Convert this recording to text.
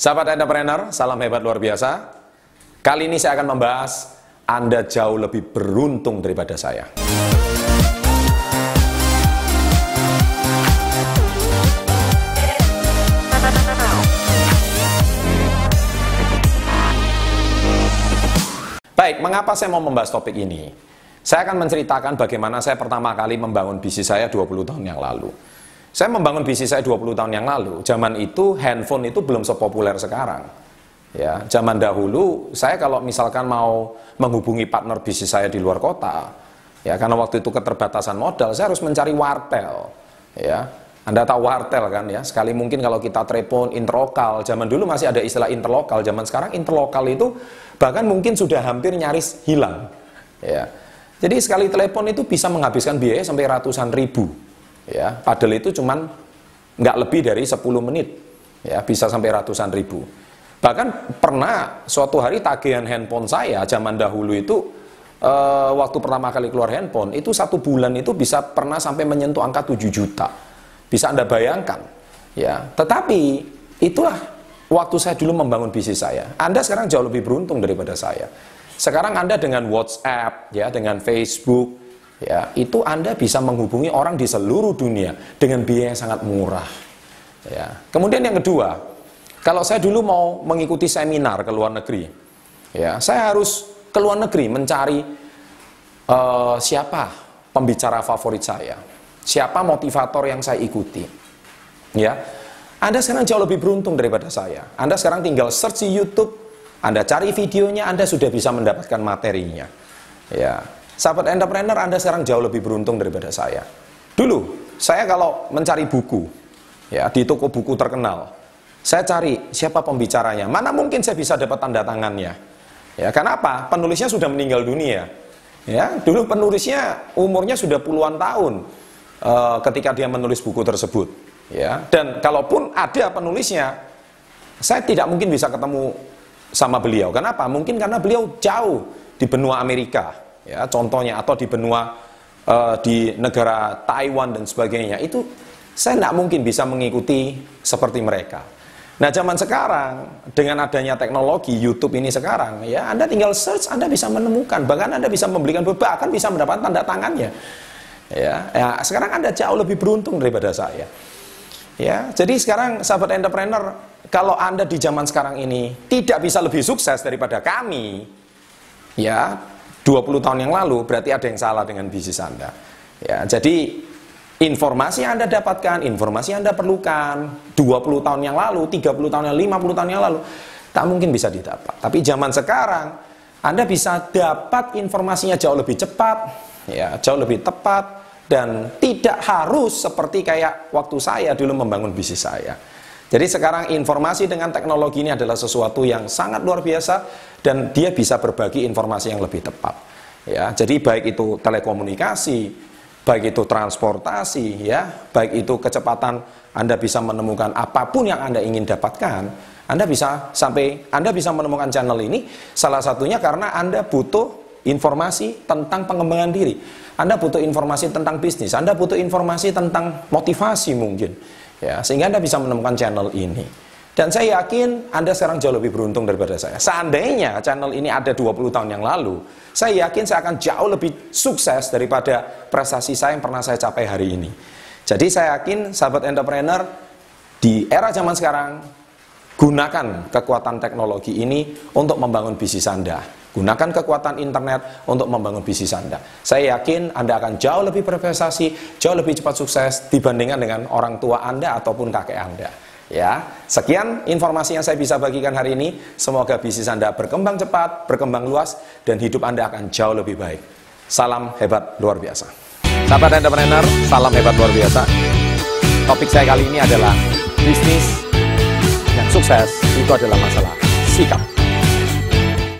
Sahabat entrepreneur, salam hebat luar biasa. Kali ini saya akan membahas Anda jauh lebih beruntung daripada saya. Baik, mengapa saya mau membahas topik ini? Saya akan menceritakan bagaimana saya pertama kali membangun bisnis saya 20 tahun yang lalu. Saya membangun bisnis saya 20 tahun yang lalu. Zaman itu handphone itu belum sepopuler sekarang. Ya, zaman dahulu saya kalau misalkan mau menghubungi partner bisnis saya di luar kota, ya karena waktu itu keterbatasan modal, saya harus mencari wartel. Ya, anda tahu wartel kan ya? Sekali mungkin kalau kita telepon interlokal, zaman dulu masih ada istilah interlokal, zaman sekarang interlokal itu bahkan mungkin sudah hampir nyaris hilang. Ya. Jadi sekali telepon itu bisa menghabiskan biaya sampai ratusan ribu ya padahal itu cuman nggak lebih dari 10 menit. Ya bisa sampai ratusan ribu. Bahkan pernah suatu hari tagihan handphone saya zaman dahulu itu e, waktu pertama kali keluar handphone itu satu bulan itu bisa pernah sampai menyentuh angka 7 juta. Bisa anda bayangkan. Ya tetapi itulah waktu saya dulu membangun bisnis saya. Anda sekarang jauh lebih beruntung daripada saya. Sekarang anda dengan WhatsApp ya dengan Facebook ya itu Anda bisa menghubungi orang di seluruh dunia dengan biaya yang sangat murah. Ya. Kemudian yang kedua, kalau saya dulu mau mengikuti seminar ke luar negeri, ya saya harus ke luar negeri mencari uh, siapa pembicara favorit saya, siapa motivator yang saya ikuti. Ya, Anda sekarang jauh lebih beruntung daripada saya. Anda sekarang tinggal search di YouTube, Anda cari videonya, Anda sudah bisa mendapatkan materinya. Ya, Sahabat entrepreneur, Anda sekarang jauh lebih beruntung daripada saya. Dulu, saya kalau mencari buku, ya di toko buku terkenal, saya cari siapa pembicaranya. Mana mungkin saya bisa dapat tanda tangannya. Ya, kenapa? Penulisnya sudah meninggal dunia. Ya, dulu penulisnya umurnya sudah puluhan tahun uh, ketika dia menulis buku tersebut. Ya, dan kalaupun ada penulisnya, saya tidak mungkin bisa ketemu sama beliau. Kenapa? Mungkin karena beliau jauh di benua Amerika ya contohnya atau di benua uh, di negara Taiwan dan sebagainya itu saya tidak mungkin bisa mengikuti seperti mereka. Nah zaman sekarang dengan adanya teknologi YouTube ini sekarang ya Anda tinggal search Anda bisa menemukan bahkan Anda bisa membelikan bahkan bisa mendapatkan tanda tangannya. Ya, ya sekarang Anda jauh lebih beruntung daripada saya. Ya, jadi sekarang sahabat entrepreneur kalau Anda di zaman sekarang ini tidak bisa lebih sukses daripada kami, ya 20 tahun yang lalu berarti ada yang salah dengan bisnis Anda. Ya, jadi informasi yang Anda dapatkan, informasi yang Anda perlukan 20 tahun yang lalu, 30 tahun yang 50 tahun yang lalu tak mungkin bisa didapat. Tapi zaman sekarang Anda bisa dapat informasinya jauh lebih cepat, ya, jauh lebih tepat dan tidak harus seperti kayak waktu saya dulu membangun bisnis saya. Jadi sekarang informasi dengan teknologi ini adalah sesuatu yang sangat luar biasa dan dia bisa berbagi informasi yang lebih tepat. Ya, jadi baik itu telekomunikasi, baik itu transportasi, ya, baik itu kecepatan Anda bisa menemukan apa pun yang Anda ingin dapatkan, Anda bisa sampai Anda bisa menemukan channel ini salah satunya karena Anda butuh informasi tentang pengembangan diri. Anda butuh informasi tentang bisnis, Anda butuh informasi tentang motivasi mungkin ya sehingga anda bisa menemukan channel ini. Dan saya yakin anda sekarang jauh lebih beruntung daripada saya. Seandainya channel ini ada 20 tahun yang lalu saya yakin saya akan jauh lebih sukses daripada prestasi saya yang pernah saya capai hari ini. Jadi saya yakin sahabat entrepreneur di era zaman sekarang gunakan kekuatan teknologi ini untuk membangun bisnis anda Gunakan kekuatan internet untuk membangun bisnis Anda. Saya yakin Anda akan jauh lebih berprestasi, jauh lebih cepat sukses dibandingkan dengan orang tua Anda ataupun kakek Anda. Ya, sekian informasi yang saya bisa bagikan hari ini. Semoga bisnis Anda berkembang cepat, berkembang luas, dan hidup Anda akan jauh lebih baik. Salam hebat luar biasa. Sahabat entrepreneur, salam hebat luar biasa. Topik saya kali ini adalah bisnis yang sukses itu adalah masalah sikap.